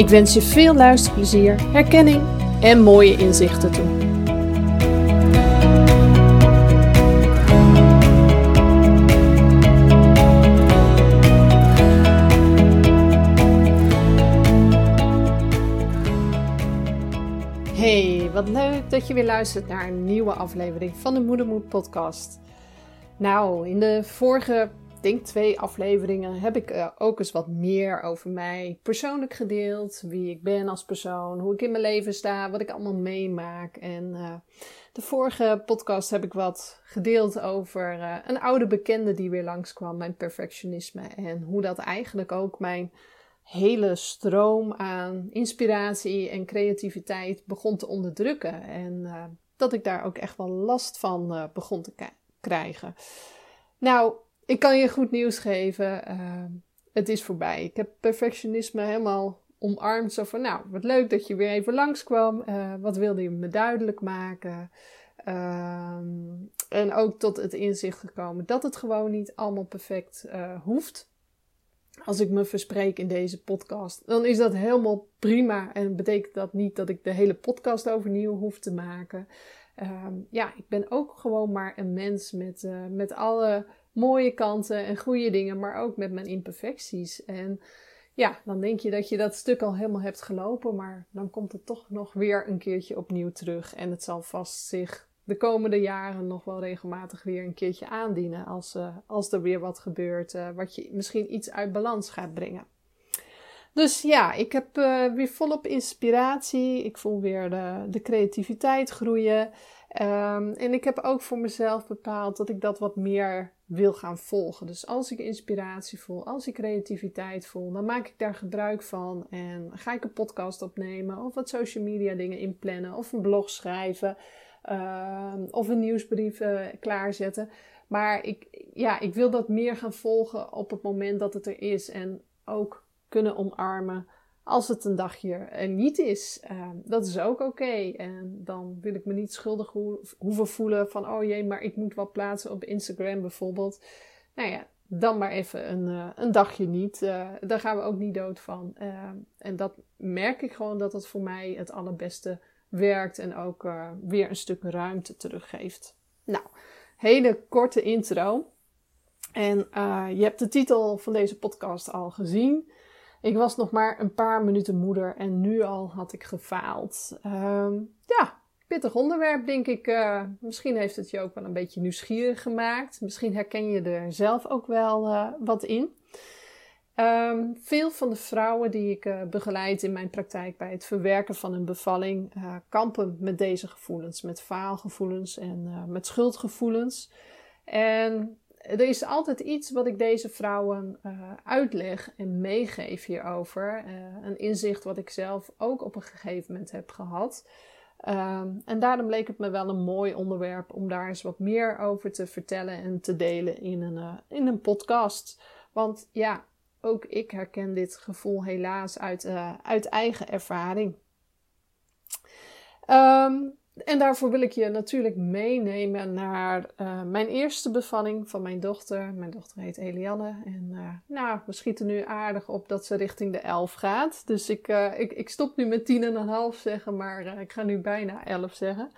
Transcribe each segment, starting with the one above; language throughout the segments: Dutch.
Ik wens je veel luisterplezier, herkenning en mooie inzichten toe. Hey, wat leuk dat je weer luistert naar een nieuwe aflevering van de Moedermoed podcast. Nou, in de vorige, denk twee afleveringen heb ik uh, ook eens wat meer over mij persoonlijk gedeeld. Wie ik ben als persoon, hoe ik in mijn leven sta, wat ik allemaal meemaak. En uh, de vorige podcast heb ik wat gedeeld over uh, een oude bekende die weer langskwam, mijn perfectionisme. En hoe dat eigenlijk ook mijn hele stroom aan inspiratie en creativiteit begon te onderdrukken. En dat ik daar ook echt wel last van begon te krijgen. Nou, ik kan je goed nieuws geven. Uh, het is voorbij. Ik heb perfectionisme helemaal omarmd. Zo van, nou, wat leuk dat je weer even langskwam. wat wilde je me duidelijk maken? en ook tot het inzicht gekomen dat het gewoon niet allemaal perfect hoeft als ik me verspreek in deze podcast, dan is dat helemaal prima. En betekent dat niet dat ik de hele podcast overnieuw hoef te maken. Um, ja, ik ben ook gewoon maar een mens met, uh, met alle mooie kanten en goede dingen, maar ook met mijn imperfecties. En ja, dan denk je dat je dat stuk al helemaal hebt gelopen, maar dan komt het toch nog weer een keertje opnieuw terug. En het zal vast zich de komende jaren nog wel regelmatig weer een keertje aandienen als, uh, als er weer wat gebeurt, uh, wat je misschien iets uit balans gaat brengen. Dus ja, ik heb uh, weer volop inspiratie. Ik voel weer de, de creativiteit groeien. Um, en ik heb ook voor mezelf bepaald dat ik dat wat meer wil gaan volgen. Dus als ik inspiratie voel, als ik creativiteit voel, dan maak ik daar gebruik van. En ga ik een podcast opnemen of wat social media dingen inplannen of een blog schrijven. Uh, of een nieuwsbrief uh, klaarzetten. Maar ik, ja, ik wil dat meer gaan volgen op het moment dat het er is. En ook kunnen omarmen als het een dagje er niet is. Uh, dat is ook oké. En dan wil ik me niet schuldig ho hoeven voelen van... oh jee, maar ik moet wat plaatsen op Instagram bijvoorbeeld. Nou ja, dan maar even een, uh, een dagje niet. Uh, daar gaan we ook niet dood van. en dat merk ik gewoon dat het voor mij het allerbeste werkt en ook weer een stuk ruimte teruggeeft. Nou, hele korte intro. En je hebt de titel van deze podcast al gezien. Ik was nog maar een paar minuten moeder en nu al had ik gefaald. Um, ja, pittig onderwerp, denk ik. Uh, misschien heeft het je ook wel een beetje nieuwsgierig gemaakt. Misschien herken je er zelf ook wel wat in. Um, veel van de vrouwen die ik uh, begeleid in mijn praktijk bij het verwerken van een bevalling kampen met deze gevoelens, met faalgevoelens en met schuldgevoelens. En er is altijd iets wat ik deze vrouwen uitleg en meegeef hierover. een inzicht wat ik zelf ook op een gegeven moment heb gehad. Um, en daarom leek het me wel een mooi onderwerp om daar eens wat meer over te vertellen en te delen in een, in een podcast. Want ja, ook ik herken dit gevoel helaas uit, uit eigen ervaring. Um, en daarvoor wil ik je natuurlijk meenemen naar uh, mijn eerste bevalling van mijn dochter. Mijn dochter heet Elianne. En uh, nou, we schieten nu aardig op dat ze richting de 11 gaat. Dus ik, ik, ik stop nu met tien en een half zeggen, maar ik ga nu bijna 11 zeggen.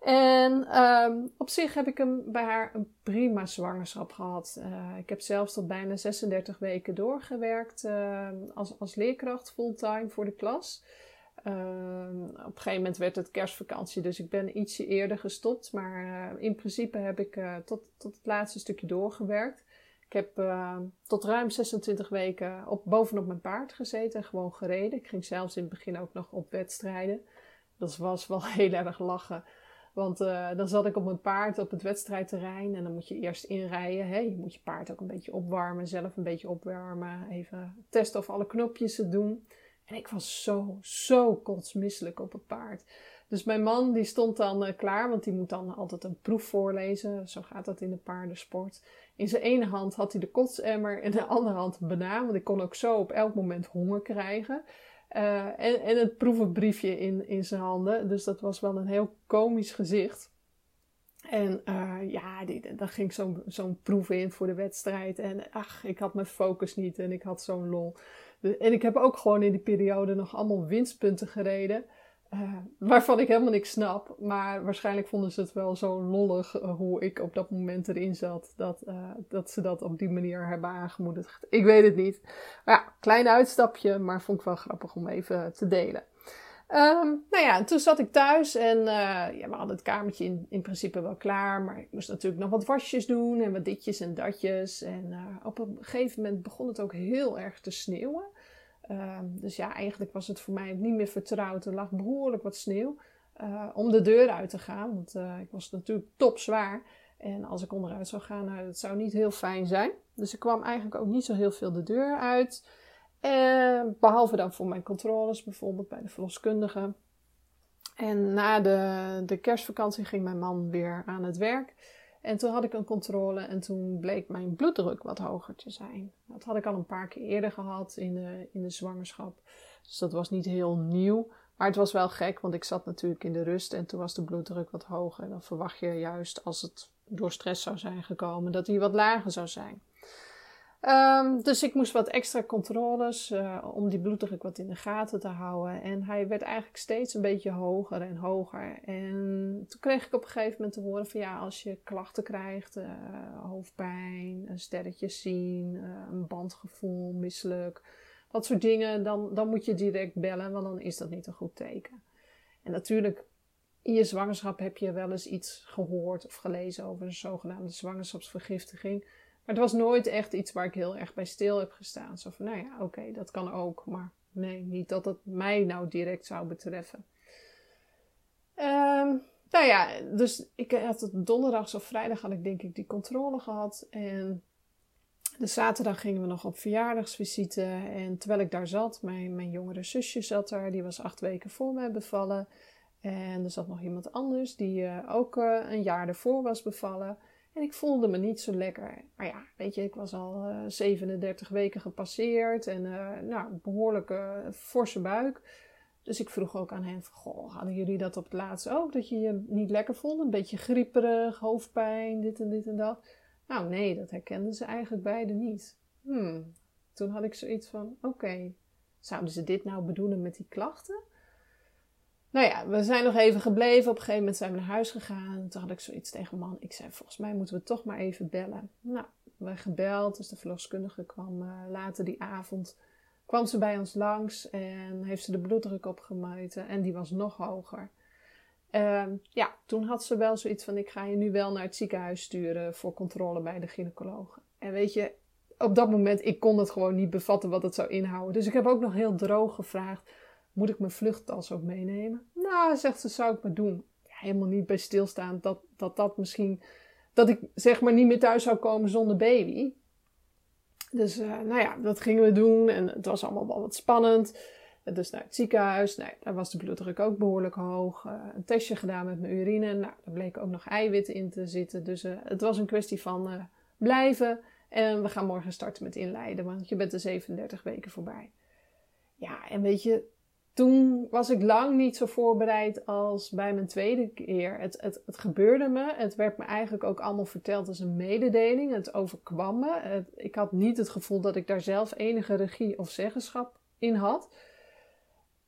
En ehm, op zich heb ik hem bij haar een prima zwangerschap gehad. Uh, ik heb zelfs tot bijna 36 weken doorgewerkt uh, als, als leerkracht fulltime voor de klas. Uh, op een gegeven moment werd het kerstvakantie, dus ik ben ietsje eerder gestopt. Maar uh, in principe heb ik uh, tot, tot het laatste stukje doorgewerkt. Ik heb tot ruim 26 weken op, bovenop mijn paard gezeten en gewoon gereden. Ik ging zelfs in het begin ook nog op wedstrijden. Dat was wel heel erg lachen. Want uh, dan zat ik op mijn paard op het wedstrijdterrein en dan moet je eerst inrijden. Hè? Je moet je paard ook een beetje opwarmen, zelf een beetje opwarmen. Even testen of alle knopjes het doen. En ik was zo, zo kotsmisselijk op het paard. Dus mijn man die stond dan uh, klaar, want die moet dan altijd een proef voorlezen. Zo gaat dat in de paardensport. In zijn ene hand had hij de kotsemmer en de andere hand een banaan. Want ik kon ook zo op elk moment honger krijgen. Uh, en, en het proevenbriefje in, in zijn handen. Dus dat was wel een heel komisch gezicht. En uh, ja, die, daar ging zo'n zo'n proef in voor de wedstrijd. En ach, ik had mijn focus niet en ik had zo'n lol. En ik heb ook gewoon in die periode nog allemaal winstpunten gereden. Uh, waarvan ik helemaal niks snap. Maar waarschijnlijk vonden ze het wel zo lollig uh, hoe ik op dat moment erin zat. Dat, uh, dat ze dat op die manier hebben aangemoedigd. Ik weet het niet. Maar ja, klein uitstapje, maar vond ik wel grappig om even te delen. Um, nou ja, toen zat ik thuis en ja, we hadden het kamertje in, in principe wel klaar. Maar ik moest natuurlijk nog wat wasjes doen en wat ditjes en datjes. En op een gegeven moment begon het ook heel erg te sneeuwen. Ehm, dus ja, eigenlijk was het voor mij niet meer vertrouwd. Er lag behoorlijk wat sneeuw uh, om de deur uit te gaan. Want ik was natuurlijk topzwaar. En als ik onderuit zou gaan, nou, dat zou niet heel fijn zijn. Dus ik kwam eigenlijk ook niet zo heel veel de deur uit. En, behalve dan voor mijn controles, bijvoorbeeld bij de verloskundige. En na de, de kerstvakantie ging mijn man weer aan het werk. En toen had ik een controle en toen bleek mijn bloeddruk wat hoger te zijn. Dat had ik al een paar keer eerder gehad in de, in de zwangerschap. Dus dat was niet heel nieuw. Maar het was wel gek, want ik zat natuurlijk in de rust en toen was de bloeddruk wat hoger. En dan verwacht je juist als het door stress zou zijn gekomen, dat die wat lager zou zijn. Um, dus ik moest wat extra controles uh, om die bloeddruk wat in de gaten te houden. En hij werd eigenlijk steeds een beetje hoger en hoger. En toen kreeg ik op een gegeven moment te horen van ja, als je klachten krijgt, uh, hoofdpijn, een sterretje zien, uh, een bandgevoel, misselijk, dat soort dingen, dan, dan moet je direct bellen, want dan is dat niet een goed teken. En natuurlijk, in je zwangerschap heb je wel eens iets gehoord of gelezen over een zogenaamde zwangerschapsvergiftiging. Maar het was nooit echt iets waar ik heel erg bij stil heb gestaan. Zo van, nou ja, oké, dat kan ook. Maar nee, niet dat het mij nou direct zou betreffen. Um, nou ja, dus ik had het donderdag of vrijdag had ik denk ik die controle gehad. En de zaterdag gingen we nog op verjaardagsvisite. En terwijl ik daar zat, mijn, mijn jongere zusje zat daar. Die was acht weken voor mij bevallen. En er zat nog iemand anders die uh, ook uh, een jaar ervoor was bevallen. En ik voelde me niet zo lekker. Maar ja, weet je, ik was al uh, eh, 37 weken gepasseerd en uh, nou, behoorlijke forse buik. Dus ik vroeg ook aan hen goh, hadden jullie dat op het laatst ook? Dat je je niet lekker vond? Een beetje grieperig, hoofdpijn, dit en dit en dat? Nou nee, dat herkenden ze eigenlijk beide niet. Hmm. Toen had ik zoiets van, oké, zouden ze dit nou bedoelen met die klachten? Nou ja, we zijn nog even gebleven. Op een gegeven moment zijn we naar huis gegaan. Toen had ik zoiets tegen man. Ik zei, volgens mij moeten we toch maar even bellen. Nou, we gebeld. Dus de verloskundige kwam uh, later die avond. Kwam ze bij ons langs en heeft ze de bloeddruk opgemeten. En die was nog hoger. Uh, ja, toen had ze wel zoiets van: ik ga je nu wel naar het ziekenhuis sturen voor controle bij de gynaecoloog. En weet je, op dat moment, ik kon het gewoon niet bevatten wat het zou inhouden. Dus ik heb ook nog heel droog gevraagd moet ik mijn vluchttas ook meenemen? Nou, zegt ze, zou ik maar doen. Ja, helemaal niet bij stilstaan dat, dat dat misschien... Dat ik zeg maar niet meer thuis zou komen zonder baby. Dus uh, nou ja, dat gingen we doen. En het was allemaal wel wat spannend. Dus naar het ziekenhuis. Nee, daar was de bloeddruk ook behoorlijk hoog. Uh, een testje gedaan met mijn urine. Nou, daar bleken ook nog eiwitten in te zitten. Dus uh, het was een kwestie van blijven. En we gaan morgen starten met inleiden. Want je bent de 37 weken voorbij. Ja, en weet je, toen was ik lang niet zo voorbereid als bij mijn tweede keer. Het, het, het gebeurde me. Het werd me eigenlijk ook allemaal verteld als een mededeling. Het overkwam me. ik had niet het gevoel dat ik daar zelf enige regie of zeggenschap in had.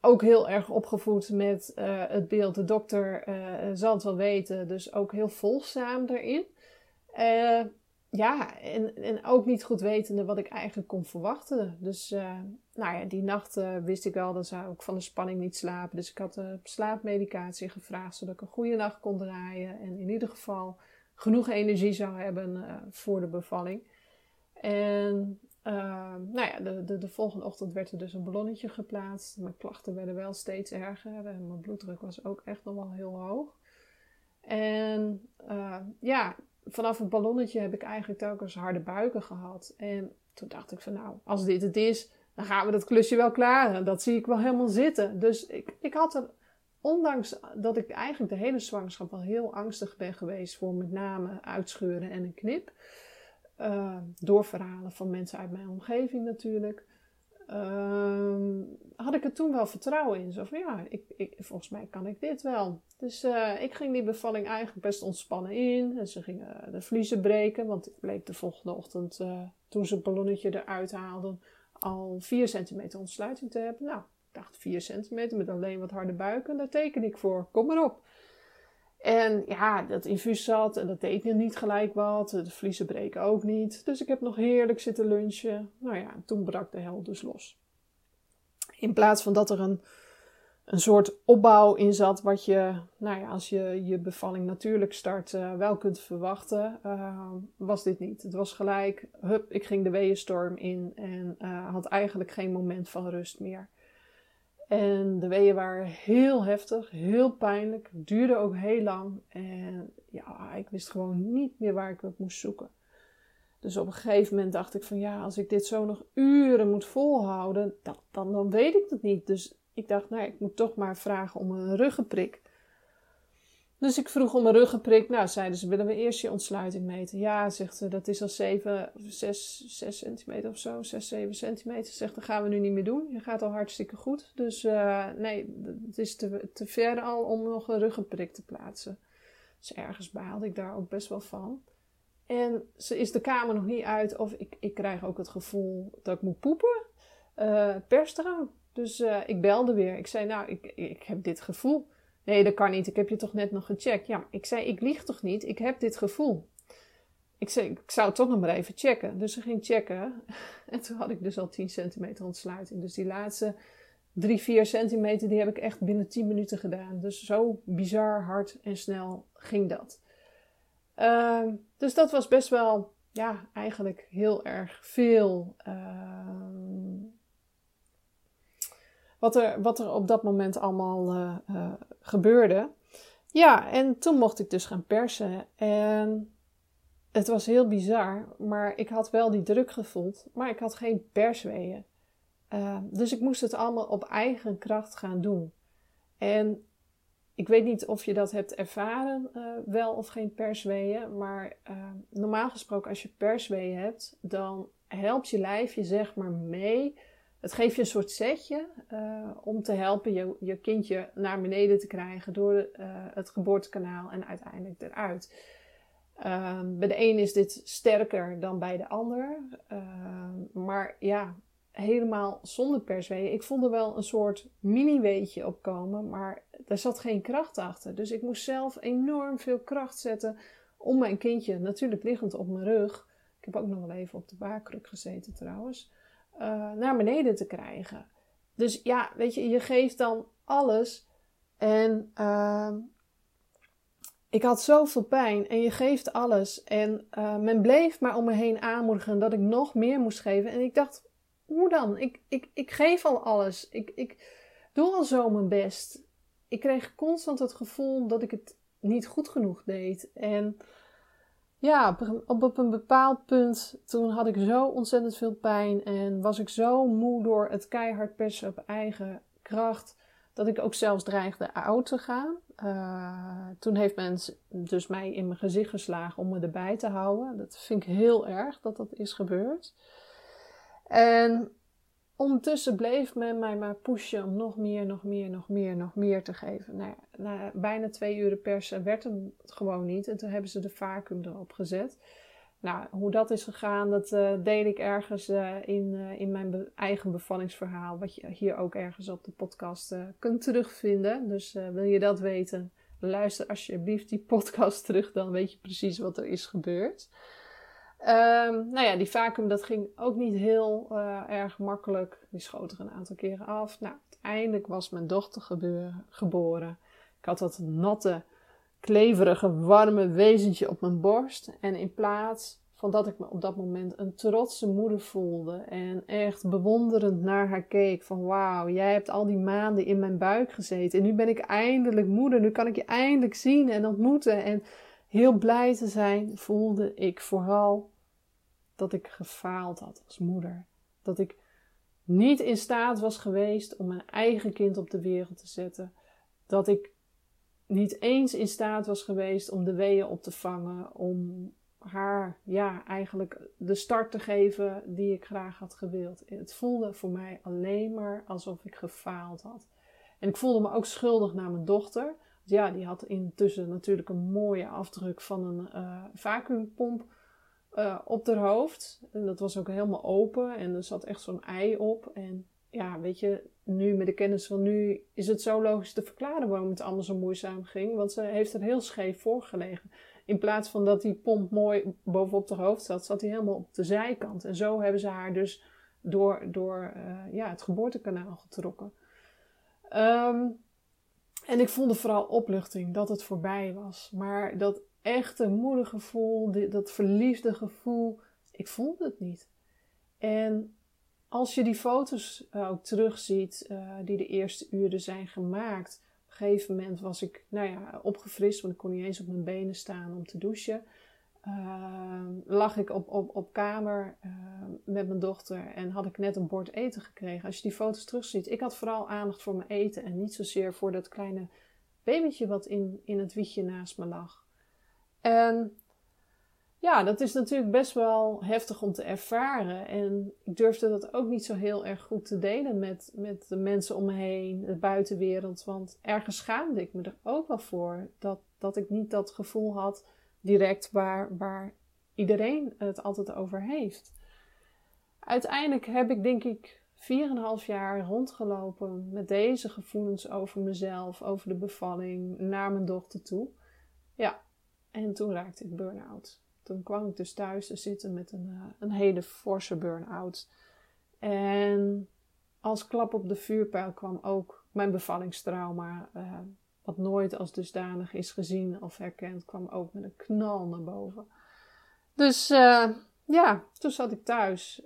ook heel erg opgevoed met uh, het beeld, de dokter uh, zal het wel weten, dus ook heel volgzaam daarin. Uh, ja, en, en ook niet goed wetende wat ik eigenlijk kon verwachten. Dus nou ja, die nacht wist ik wel, dan zou ik van de spanning niet slapen. Dus ik had slaapmedicatie gevraagd, zodat ik een goede nacht kon draaien. En in ieder geval genoeg energie zou hebben voor de bevalling. En uh, nou ja, de, de, de, volgende ochtend werd er dus een ballonnetje geplaatst. Mijn klachten werden wel steeds erger. En mijn bloeddruk was ook echt nog wel heel hoog. En uh, ja, vanaf het ballonnetje heb ik eigenlijk telkens harde buiken gehad. En toen dacht ik van nou, als dit het is, dan gaan we dat klusje wel klaren. Dat zie ik wel helemaal zitten. Dus ik, ik had er, ondanks dat ik eigenlijk de hele zwangerschap wel heel angstig ben geweest voor met name uitscheuren en een knip uh, door verhalen van mensen uit mijn omgeving natuurlijk. Uh, had ik er toen wel vertrouwen in. Zo van ja, ik, ik, volgens mij kan ik dit wel. Dus uh, ik ging die bevalling eigenlijk best ontspannen in. En ze gingen de vliezen breken. Want ik bleek de volgende ochtend, uh, toen ze het ballonnetje eruit haalden, al 4 centimeter ontsluiting te hebben. Nou, ik dacht 4 centimeter met alleen wat harde buiken. Daar teken ik voor. Kom maar op. En ja, dat infuus zat en dat deed niet gelijk wat. De vliezen breken ook niet. Dus ik heb nog heerlijk zitten lunchen. Nou ja, toen brak de hel dus los. In plaats van dat er een, een soort opbouw in zat, wat je, nou ja, als je je bevalling natuurlijk start, uh, wel kunt verwachten, uh, was dit niet. Het was gelijk, hup, ik ging de weeënstorm in en uh, had eigenlijk geen moment van rust meer. En de weeën waren heel heftig, heel pijnlijk, duurde ook heel lang. En ja, ik wist gewoon niet meer waar ik het moest zoeken. Dus op een gegeven moment dacht ik van ja, als ik dit zo nog uren moet volhouden, dan, dan, dan weet ik het niet. Dus ik dacht, nou, ik moet toch maar vragen om een ruggenprik. Dus ik vroeg om een ruggenprik. Nou, zeiden ze, willen we eerst je ontsluiting meten? Ja, zegt ze, dat is al 7, 6, 6 centimeter of zo, 6, 7 centimeter. Zegt, dat gaan we nu niet meer doen. Je gaat al hartstikke goed. Dus uh, nee, het is te, te ver al om nog een ruggenprik te plaatsen. Dus ergens baalde ik daar ook best wel van. En ze is de kamer nog niet uit of ik, ik krijg ook het gevoel dat ik moet poepen. Uh, persdrang. Dus uh, ik belde weer. Ik zei, nou, ik, ik heb dit gevoel. Nee, dat kan niet. Ik heb je toch net nog gecheckt. Ja, ik zei, ik lieg toch niet? Ik heb dit gevoel. Ik zei, ik zou het toch nog maar even checken. Dus ze ging checken. En toen had ik dus al 10 centimeter ontsluiting. Dus die laatste 3, 4 centimeter, die heb ik echt binnen 10 minuten gedaan. Dus zo bizar hard en snel ging dat. Uh, dus dat was best wel, ja, eigenlijk heel erg veel. Uh, wat er, wat er op dat moment allemaal uh, uh, gebeurde. Ja, en toen mocht ik dus gaan persen. En het was heel bizar, maar ik had wel die druk gevoeld, maar ik had geen persweeën. Uh, dus ik moest het allemaal op eigen kracht gaan doen. En ik weet niet of je dat hebt ervaren, wel of geen persweeën, maar normaal gesproken als je persweeën hebt, dan helpt je lijf je zeg maar mee het geeft je een soort setje uh, om te helpen je, je kindje naar beneden te krijgen door uh, het geboortekanaal en uiteindelijk eruit. Uh, bij de een is dit sterker dan bij de ander. Ehm, maar ja, helemaal zonder persweeën. Ik vond er wel een soort mini-weetje op komen, maar er zat geen kracht achter. Dus ik moest zelf enorm veel kracht zetten om mijn kindje, natuurlijk liggend op mijn rug. Ik heb ook nog wel even op de baarkruk gezeten trouwens uh, naar beneden te krijgen. Dus ja, weet je, je geeft dan alles. En uh, ik had zoveel pijn en je geeft alles. En uh, men bleef maar om me heen aanmoedigen dat ik nog meer moest geven. En ik dacht, hoe dan? Ik, ik, ik geef al alles. Ik, ik doe al zo mijn best. Ik kreeg constant het gevoel dat ik het niet goed genoeg deed. En ja, op, op een bepaald punt, toen had ik zo ontzettend veel pijn en was ik zo moe door het keihard persen op eigen kracht, dat ik ook zelfs dreigde oud te gaan. Uh, toen heeft men dus mij in mijn gezicht geslagen om me erbij te houden. Dat vind ik heel erg dat dat is gebeurd. En Ondertussen bleef men mij maar pushen om nog meer, nog meer, nog meer, nog meer te geven. Nou na bijna twee uren persen werd het gewoon niet. En toen hebben ze de vacuüm erop gezet. Nou, hoe dat is gegaan, dat uh, deel ik ergens in, in mijn eigen bevallingsverhaal. Wat je hier ook ergens op de podcast kunt terugvinden. Dus wil je dat weten, luister alsjeblieft die podcast terug. Dan weet je precies wat er is gebeurd. Um, nou ja, die vacuüm dat ging ook niet heel uh, erg makkelijk. Die schoot er een aantal keren af. Nou, uiteindelijk was mijn dochter geboren. Ik had dat natte, kleverige, warme wezentje op mijn borst. En in plaats van dat ik me op dat moment een trotse moeder voelde en echt bewonderend naar haar keek van wauw, jij hebt al die maanden in mijn buik gezeten en nu ben ik eindelijk moeder, nu kan ik je eindelijk zien en ontmoeten en heel blij te zijn, voelde ik vooral dat ik gefaald had als moeder. Dat ik niet in staat was geweest om mijn eigen kind op de wereld te zetten. Dat ik niet eens in staat was geweest om de weeën op te vangen, om haar ja, eigenlijk de start te geven die ik graag had gewild. Het voelde voor mij alleen maar alsof ik gefaald had. En ik voelde me ook schuldig naar mijn dochter. Ja, die had intussen natuurlijk een mooie afdruk van een uh, vacuümpomp uh, op haar hoofd. En dat was ook helemaal open en er zat echt zo'n ei op. En ja, weet je, nu met de kennis van nu is het zo logisch te verklaren waarom het allemaal zo moeizaam ging. Want ze heeft er heel scheef voor gelegen. In plaats van dat die pomp mooi bovenop haar hoofd zat, zat hij helemaal op de zijkant. En zo hebben ze haar dus door, door uh, ja, het geboortekanaal getrokken. Um, en ik voelde vooral opluchting dat het voorbij was. Maar dat echte moedergevoel, dat verliefde gevoel, ik voelde het niet. En als je die foto's uh, ook terugziet, uh, die de eerste uren zijn gemaakt. Op een gegeven moment was ik nou ja, opgefrist, want ik kon niet eens op mijn benen staan om te douchen. Uh, lag ik op, op, op kamer met mijn dochter en had ik net een bord eten gekregen. Als je die foto's terugziet, ik had vooral aandacht voor mijn eten en niet zozeer voor dat kleine babytje wat in, in het wiegje naast me lag. En ja, dat is natuurlijk best wel heftig om te ervaren. En ik durfde dat ook niet zo heel erg goed te delen met, met de mensen om me heen, de buitenwereld. Want ergens schaamde ik me er ook wel voor dat, dat ik niet dat gevoel had direct waar, waar iedereen het altijd over heeft. Uiteindelijk heb ik denk ik 4,5 jaar rondgelopen met deze gevoelens over mezelf, over de bevalling, naar mijn dochter toe. Ja, en toen raakte ik burn-out. Toen kwam ik dus thuis te zitten met een, uh, een hele forse burn-out. En als klap op de vuurpijl kwam ook mijn bevallingstrauma, uh, wat nooit als dusdanig is gezien of herkend, kwam ook met een knal naar boven. Dus uh, ja, toen zat ik thuis.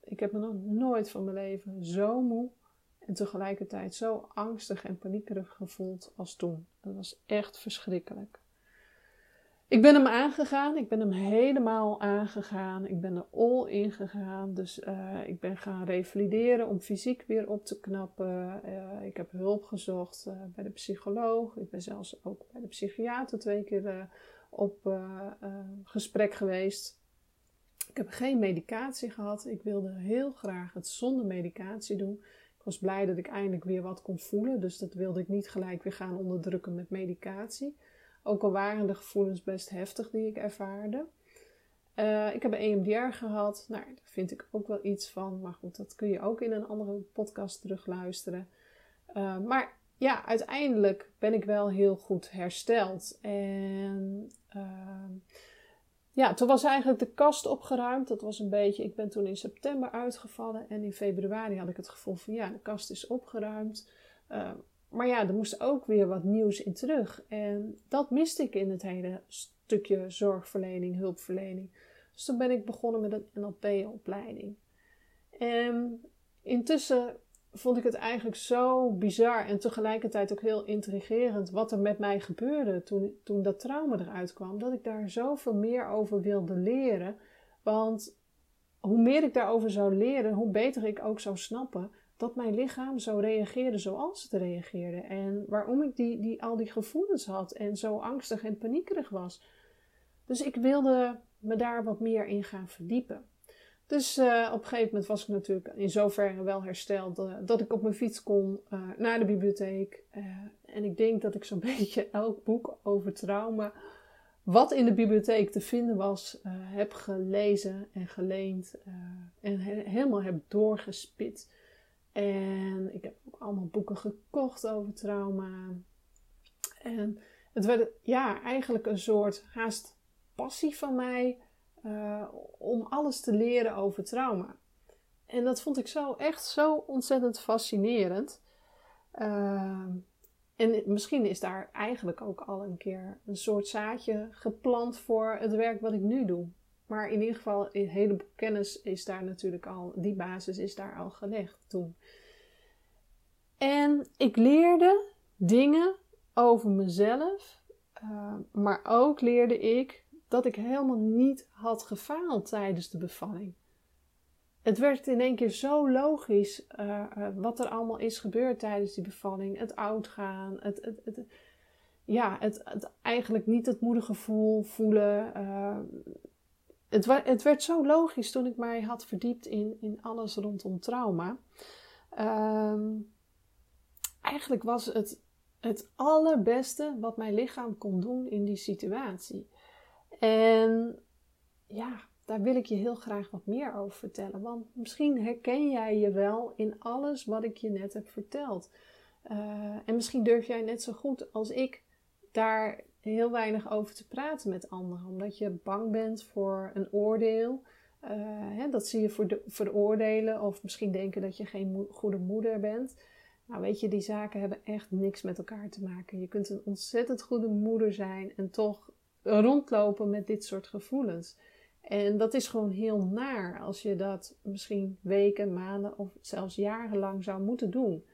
ik heb me nog nooit van mijn leven zo moe en tegelijkertijd zo angstig en paniekerig gevoeld als toen. Dat was echt verschrikkelijk. Ik ben hem aangegaan. Ik ben hem helemaal aangegaan. Ik ben er all in gegaan. Dus uh, ik ben gaan revalideren om fysiek weer op te knappen. Uh, ik heb hulp gezocht uh, bij de psycholoog. Ik ben zelfs ook bij de psychiater twee keer op gesprek geweest. Ik heb geen medicatie gehad. Ik wilde heel graag het zonder medicatie doen. Ik was blij dat ik eindelijk weer wat kon voelen. Dus dat wilde ik niet gelijk weer gaan onderdrukken met medicatie. Ook al waren de gevoelens best heftig die ik ervaarde. Uh, ik heb een EMDR gehad. Nou, daar vind ik ook wel iets van. Maar goed, dat kun je ook in een andere podcast terugluisteren. Uh, maar ja, uiteindelijk ben ik wel heel goed hersteld. En uh, ja, toen was eigenlijk de kast opgeruimd. Dat was een beetje, ik ben toen in september uitgevallen. En in februari had ik het gevoel van ja, de kast is opgeruimd. Maar ja, er moest ook weer wat nieuws in terug. En dat miste ik in het hele stukje zorgverlening, hulpverlening. Dus toen ben ik begonnen met een NLP-opleiding. En intussen vond ik het eigenlijk zo bizar en tegelijkertijd ook heel intrigerend wat er met mij gebeurde toen, toen dat trauma eruit kwam. Dat ik daar zoveel meer over wilde leren. Want hoe meer ik daarover zou leren, hoe beter ik ook zou snappen dat mijn lichaam zo reageerde zoals het reageerde. En waarom ik die, die, al die gevoelens had en zo angstig en paniekerig was. Dus ik wilde me daar wat meer in gaan verdiepen. Dus uh, op een gegeven moment was ik natuurlijk in zoverre wel hersteld uh, dat ik op mijn fiets kon uh, naar de bibliotheek. en ik denk dat ik zo'n beetje elk boek over trauma wat in de bibliotheek te vinden was, heb gelezen en geleend en he helemaal heb doorgespit. En ik heb ook allemaal boeken gekocht over trauma. En het werd ja, eigenlijk een soort haast passie van mij uh, om alles te leren over trauma. En dat vond ik zo echt zo ontzettend fascinerend. Uh, en misschien is daar eigenlijk ook al een keer een soort zaadje geplant voor het werk wat ik nu doe. Maar in ieder geval, een heleboel kennis is daar natuurlijk al, die basis is daar al gelegd toen. En ik leerde dingen over mezelf, uh, maar ook leerde ik dat ik helemaal niet had gefaald tijdens de bevalling het werd in één keer zo logisch uh, uh, wat er allemaal is gebeurd tijdens die bevalling. Het oud gaan, het, het, ja, het, het, eigenlijk niet het moedergevoel voelen. Het, het, werd zo logisch toen ik mij had verdiept in, in alles rondom trauma. Ehm, eigenlijk was het het allerbeste wat mijn lichaam kon doen in die situatie. En ja, daar wil ik je heel graag wat meer over vertellen. Want misschien herken jij je wel in alles wat ik je net heb verteld. Uh, en misschien durf jij net zo goed als ik daar heel weinig over te praten met anderen. Omdat je bang bent voor een oordeel. Uh, hè, dat zie je voor de, veroordelen. Of misschien denken dat je geen goede moeder bent. Nou weet je, die zaken hebben echt niks met elkaar te maken. Je kunt een ontzettend goede moeder zijn en toch rondlopen met dit soort gevoelens. En dat is gewoon heel naar als je dat misschien weken, maanden of zelfs jarenlang zou moeten doen.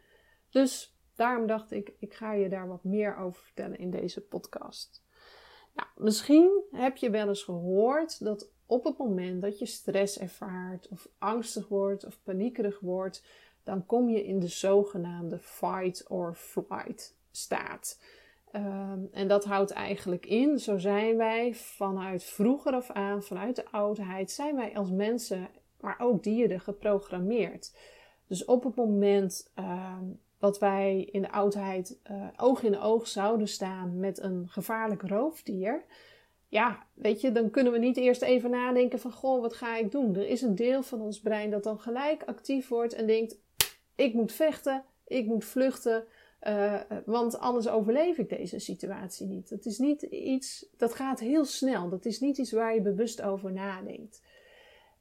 Dus daarom dacht ik, ik ga je daar wat meer over vertellen in deze podcast. Nou, misschien heb je wel eens gehoord dat op het moment dat je stress ervaart of angstig wordt of paniekerig wordt, dan kom je in de zogenaamde fight or flight staat. Ehm, en dat houdt eigenlijk in, zo zijn wij vanuit vroeger af aan, vanuit de oudheid, zijn wij als mensen, maar ook dieren, geprogrammeerd. Dus op het moment uh, dat wij in de oudheid uh, oog in oog zouden staan met een gevaarlijk roofdier, ja, weet je, dan kunnen we niet eerst even nadenken van, goh, wat ga ik doen? Er is een deel van ons brein dat dan gelijk actief wordt en denkt, ik moet vechten, ik moet vluchten. Uh, want anders overleef ik deze situatie niet. Dat is niet iets, dat gaat heel snel. Dat is niet iets waar je bewust over nadenkt.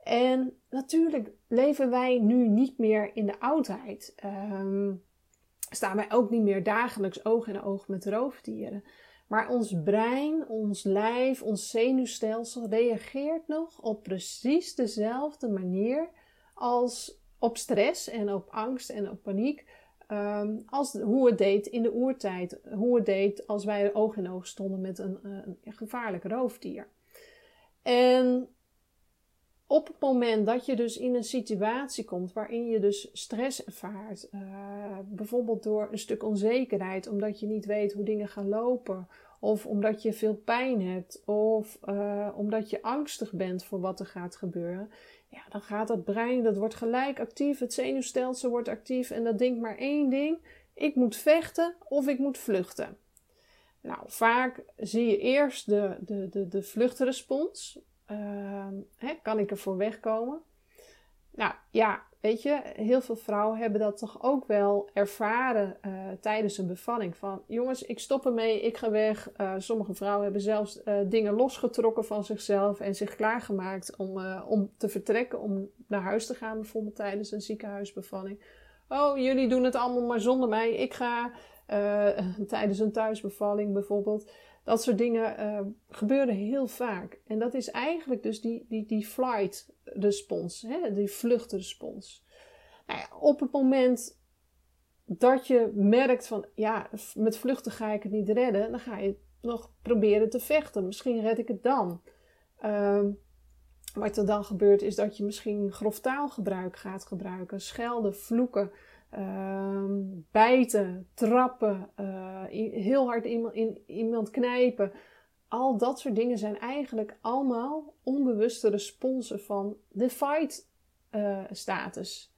En natuurlijk leven wij nu niet meer in de oudheid. Um, staan wij ook niet meer dagelijks oog in oog met roofdieren. Maar ons brein, ons lijf, ons zenuwstelsel reageert nog op precies dezelfde manier als op stress en op angst en op paniek Um, als, hoe het deed in de oertijd. Hoe het deed als wij oog in oog stonden met een, eh, een gevaarlijk roofdier. En op het moment dat je dus in een situatie komt waarin je dus stress ervaart, uh, bijvoorbeeld door een stuk onzekerheid, omdat je niet weet hoe dingen gaan lopen, of omdat je veel pijn hebt, of uh, omdat je angstig bent voor wat er gaat gebeuren, ja, dan gaat dat brein, dat wordt gelijk actief, het zenuwstelsel wordt actief en dat denkt maar één ding: ik moet vechten of ik moet vluchten. Nou, vaak zie je eerst de, de, de, de vluchtrespons. Uh, hè, kan ik ervoor wegkomen? Nou ja, weet je, heel veel vrouwen hebben dat toch ook wel ervaren uh, tijdens een bevalling. Van jongens, ik stop ermee, ik ga weg. Uh, sommige vrouwen hebben zelfs uh, dingen losgetrokken van zichzelf en zich klaargemaakt om, om te vertrekken, om naar huis te gaan, bijvoorbeeld tijdens een ziekenhuisbevalling. Oh, jullie doen het allemaal maar zonder mij. Ik ga tijdens een thuisbevalling bijvoorbeeld. Dat soort dingen uh, gebeuren heel vaak. En dat is eigenlijk dus die, die, die flight respons, hè, die vluchtrespons. Nou op het moment dat je merkt van, ja, met vluchten ga ik het niet redden, dan ga je nog proberen te vechten. Misschien red ik het dan. Uh, wat er dan gebeurt is dat je misschien grof taalgebruik gaat gebruiken, schelden, vloeken, uh, bijten, trappen, uh, heel hard iemand, in, iemand knijpen. Al dat soort dingen zijn eigenlijk allemaal onbewuste responsen van de fight uh, status.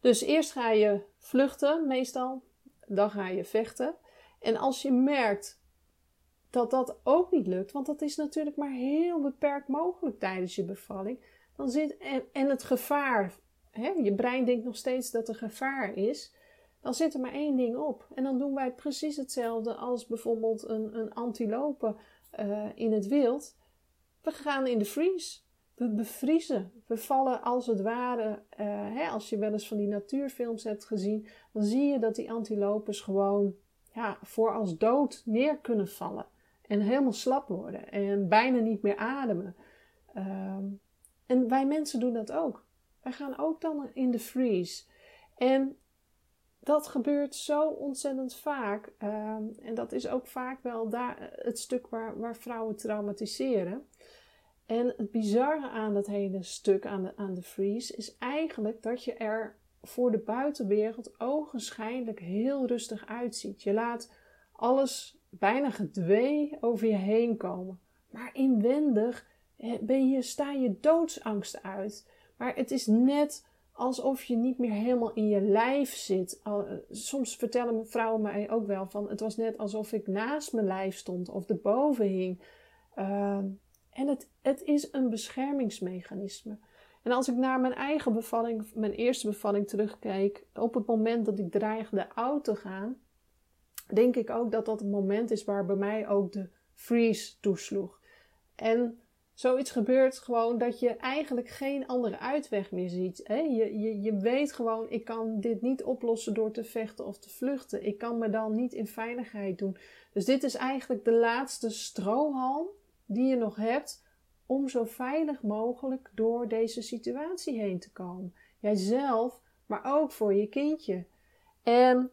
Dus eerst ga je vluchten, meestal. Dan ga je vechten. En als je merkt dat dat ook niet lukt, want dat is natuurlijk maar heel beperkt mogelijk tijdens je bevalling. Dan zit, en het gevaar, hè, je brein denkt nog steeds dat er gevaar is, dan zit er maar één ding op. En dan doen wij precies hetzelfde als bijvoorbeeld een, een antilope uh, in het wild. We gaan in de freeze. We bevriezen. We vallen als het ware, uh, hè, als je wel eens van die natuurfilms hebt gezien, dan zie je dat die antilopes gewoon ja, voor als dood neer kunnen vallen. En helemaal slap worden en bijna niet meer ademen. Uh, en wij mensen doen dat ook. Wij gaan ook dan in de freeze. En dat gebeurt zo ontzettend vaak. Ehm, en dat is ook vaak wel daar, het stuk waar, waar vrouwen traumatiseren. En het bizarre aan dat hele stuk, aan de, aan de freeze, is eigenlijk dat je er voor de buitenwereld ogenschijnlijk heel rustig uitziet. Je laat alles bijna gedwee over je heen komen. Maar inwendig ben je, sta je doodsangst uit. Maar het is net alsof je niet meer helemaal in je lijf zit. Soms vertellen vrouwen mij ook wel van het was net alsof ik naast mijn lijf stond of erboven hing. Ehm, en het, het is een beschermingsmechanisme. En als ik naar mijn eigen bevalling, mijn eerste bevalling terugkijk, op het moment dat ik dreigde oud te gaan, denk ik ook dat dat het moment is waar bij mij ook de freeze toesloeg. En zoiets gebeurt gewoon dat je eigenlijk geen andere uitweg meer ziet. Hè? Je, je, je weet gewoon, ik kan dit niet oplossen door te vechten of te vluchten. Ik kan me dan niet in veiligheid doen. Dus dit is eigenlijk de laatste strohalm die je nog hebt om zo veilig mogelijk door deze situatie heen te komen. Jijzelf, maar ook voor je kindje. En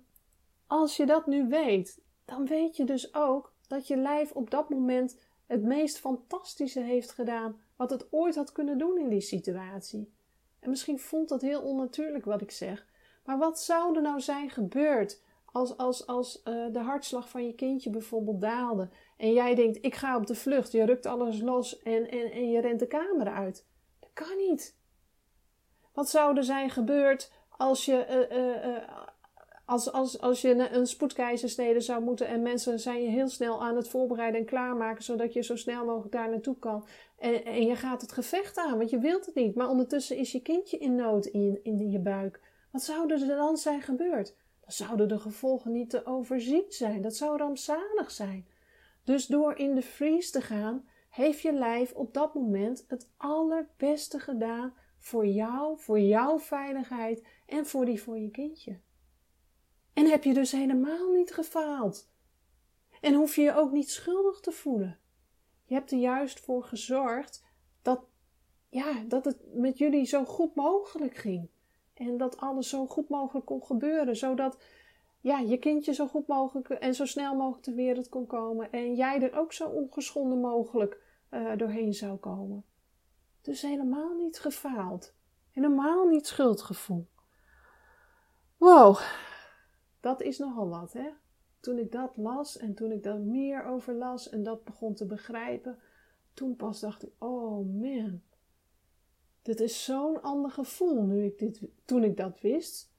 als je dat nu weet, dan weet je dus ook dat je lijf op dat moment het meest fantastische heeft gedaan wat het ooit had kunnen doen in die situatie. En misschien voelt dat heel onnatuurlijk wat ik zeg, maar wat zou er nou zijn gebeurd als, als, als uh, de hartslag van je kindje bijvoorbeeld daalde en jij denkt: ik ga op de vlucht, je rukt alles los en, en, en je rent de kamer uit? Dat kan niet. Wat zou er zijn gebeurd als je, uh, uh, als, als, als je een spoedkeizersnede zou moeten en mensen zijn je heel snel aan het voorbereiden en klaarmaken, zodat je zo snel mogelijk daar naartoe kan. En, en je gaat het gevecht aan, want je wilt het niet. Maar ondertussen is je kindje in nood in, in je buik. Wat zou er dan zijn gebeurd? Dan zouden de gevolgen niet te overzien zijn. Dat zou rampzalig zijn. Dus door in de freeze te gaan, heeft je lijf op dat moment het allerbeste gedaan voor jou, voor jouw veiligheid en voor die voor je kindje. En heb je dus helemaal niet gefaald. En hoef je je ook niet schuldig te voelen. Je hebt er juist voor gezorgd dat, ja, dat het met jullie zo goed mogelijk ging. En dat alles zo goed mogelijk kon gebeuren. Zodat ja, je kindje zo goed mogelijk en zo snel mogelijk ter wereld kon komen. En jij er ook zo ongeschonden mogelijk uh, doorheen zou komen. Dus helemaal niet gefaald. Helemaal niet schuldgevoel. Wow, dat is nogal wat, hè? Toen ik dat las en toen ik daar meer over las en dat begon te begrijpen, toen pas dacht ik: oh man, dit is zo'n ander gevoel nu ik dit, toen ik dat wist.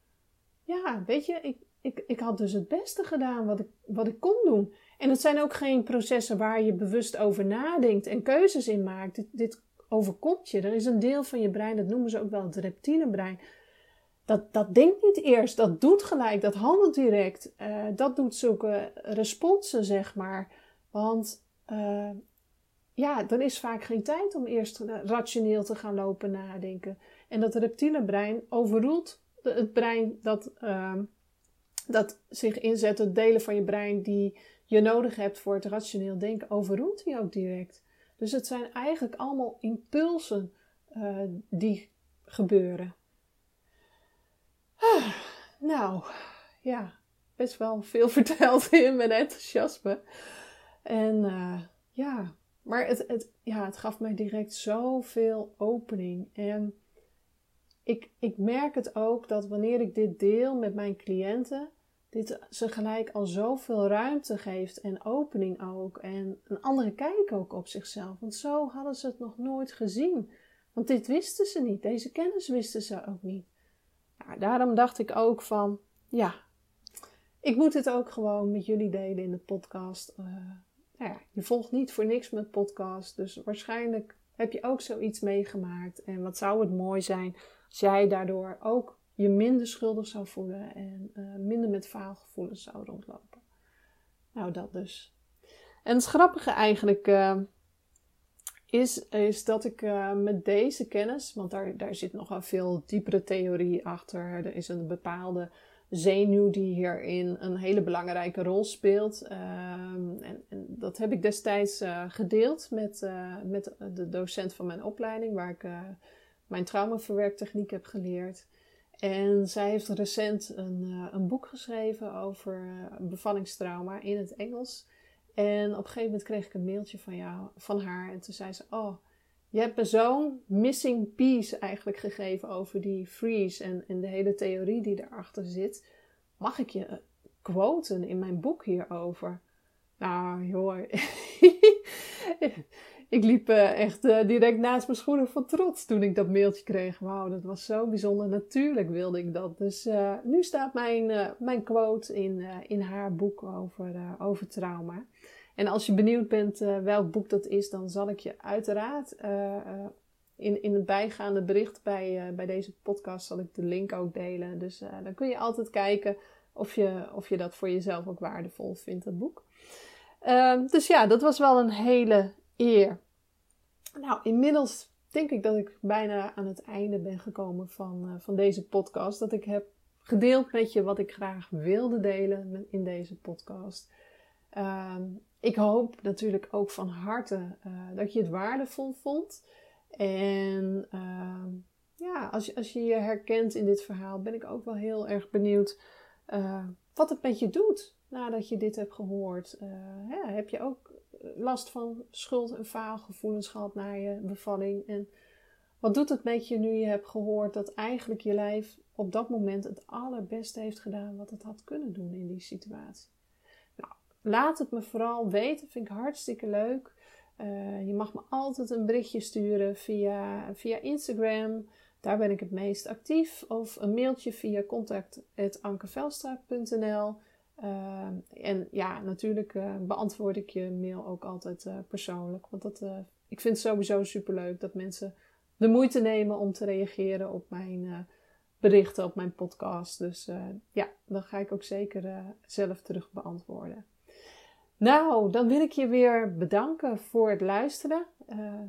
Ja, weet je, ik, ik, ik had dus het beste gedaan wat ik, wat ik kon doen. En het zijn ook geen processen waar je bewust over nadenkt en keuzes in maakt. Dit, overkomt je. Er is een deel van je brein, dat noemen ze ook wel het reptielebrein dat, dat denkt niet eerst, dat doet gelijk, dat handelt direct. Uh, dat doet zulke responsen, zeg maar. Want uh, ja, er is vaak geen tijd om eerst rationeel te gaan lopen nadenken. En dat reptiele brein overroelt het brein dat, uh, dat zich inzet, het delen van je brein die je nodig hebt voor het rationeel denken, overroelt die ook direct. Dus het zijn eigenlijk allemaal impulsen uh, die gebeuren. Nou, ja, best wel veel verteld in mijn enthousiasme. En uh, ja, maar het, het, ja, het gaf mij direct zoveel opening. En ik, ik merk het ook dat wanneer ik dit deel met mijn cliënten, dit ze gelijk al zoveel ruimte geeft en opening ook. En een andere kijk ook op zichzelf. Want zo hadden ze het nog nooit gezien. Want dit wisten ze niet. Deze kennis wisten ze ook niet. Nou, daarom dacht ik ook van, ja, ik moet het ook gewoon met jullie delen in de podcast. Uh, nou ja, je volgt niet voor niks met podcast. Dus waarschijnlijk heb je ook zoiets meegemaakt. En wat zou het mooi zijn als jij daardoor ook je minder schuldig zou voelen en uh, minder met faalgevoelens zou rondlopen. Nou, dat dus. En het grappige eigenlijk uh, is, is dat ik uh, met deze kennis, want daar, daar zit nog een veel diepere theorie achter. Er is een bepaalde zenuw die hierin een hele belangrijke rol speelt. Um, en, en, dat heb ik destijds uh, gedeeld met, uh, met de docent van mijn opleiding, waar ik mijn traumaverwerktechniek heb geleerd. En zij heeft recent een, een boek geschreven over bevallingstrauma in het Engels. En op een gegeven moment kreeg ik een mailtje van, jou, van haar. En toen zei ze: Oh, je hebt me zo'n missing piece eigenlijk gegeven over die freeze en, en de hele theorie die erachter zit. Mag ik je quoten in mijn boek hierover? Nou, joh. ik liep uh, echt uh, direct naast mijn schoenen van trots toen ik dat mailtje kreeg. Wauw, dat was zo bijzonder. Natuurlijk wilde ik dat. Dus uh, nu staat mijn, mijn quote in, in haar boek over, over trauma. En als je benieuwd bent welk boek dat is, dan zal ik je uiteraard in, in het bijgaande bericht bij, bij deze podcast zal ik de link ook delen. Dus dan kun je altijd kijken of je, of je dat voor jezelf ook waardevol vindt, dat boek. Ehm, dus ja, dat was wel een hele eer. Nou, inmiddels denk ik dat ik bijna aan het einde ben gekomen van, van deze podcast. Dat ik heb gedeeld met je wat ik graag wilde delen in deze podcast. Uh, ik hoop natuurlijk ook van harte uh, dat je het waardevol vond. En ehm, ja, als als je je herkent in dit verhaal, ben ik ook wel heel erg benieuwd uh, wat het met je doet nadat je dit hebt gehoord. Ja, heb je ook last van schuld- en faalgevoelens gehad na je bevalling? En wat doet het met je nu je hebt gehoord dat eigenlijk je lijf op dat moment het allerbeste heeft gedaan wat het had kunnen doen in die situatie? Laat het me vooral weten, vind ik hartstikke leuk. Uh, je mag me altijd een berichtje sturen via, via Instagram. Daar ben ik het meest actief. Of een mailtje via contact.ankevelstra.nl. Uh, en ja, natuurlijk uh, beantwoord ik je mail ook altijd persoonlijk. Want dat, ik vind het sowieso superleuk dat mensen de moeite nemen om te reageren op mijn berichten, op mijn podcast. Dus ja, dan ga ik ook zeker zelf terug beantwoorden. Nou, dan wil ik je weer bedanken voor het luisteren.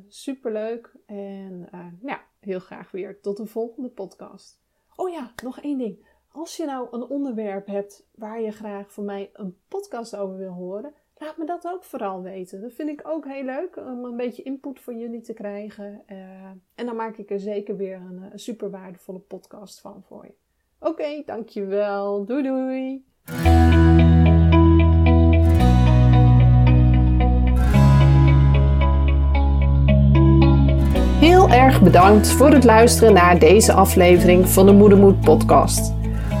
superleuk. En ja, heel graag weer tot de volgende podcast. Oh ja, nog één ding. Als je nou een onderwerp hebt waar je graag van mij een podcast over wil horen, laat me dat ook vooral weten. Dat vind ik ook heel leuk om een beetje input van jullie te krijgen. Uh, en dan maak ik er zeker weer een, een super waardevolle podcast van voor je. Oké, dankjewel. Doei doei. Bedankt voor het luisteren naar deze aflevering van de Moedermoed podcast.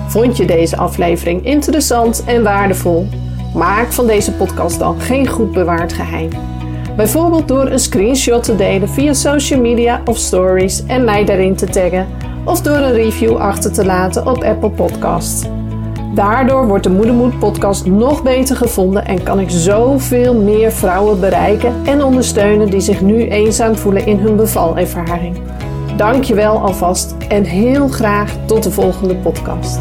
Vond je deze aflevering interessant en waardevol? Maak van deze podcast dan geen goed bewaard geheim. Bijvoorbeeld door een screenshot te delen via social media of stories en mij daarin te taggen, of door een review achter te laten op Apple Podcasts. Daardoor wordt de Moedermoed podcast nog beter gevonden en kan ik zoveel meer vrouwen bereiken en ondersteunen die zich nu eenzaam voelen in hun bevalervaring. Dankjewel alvast en heel graag tot de volgende podcast.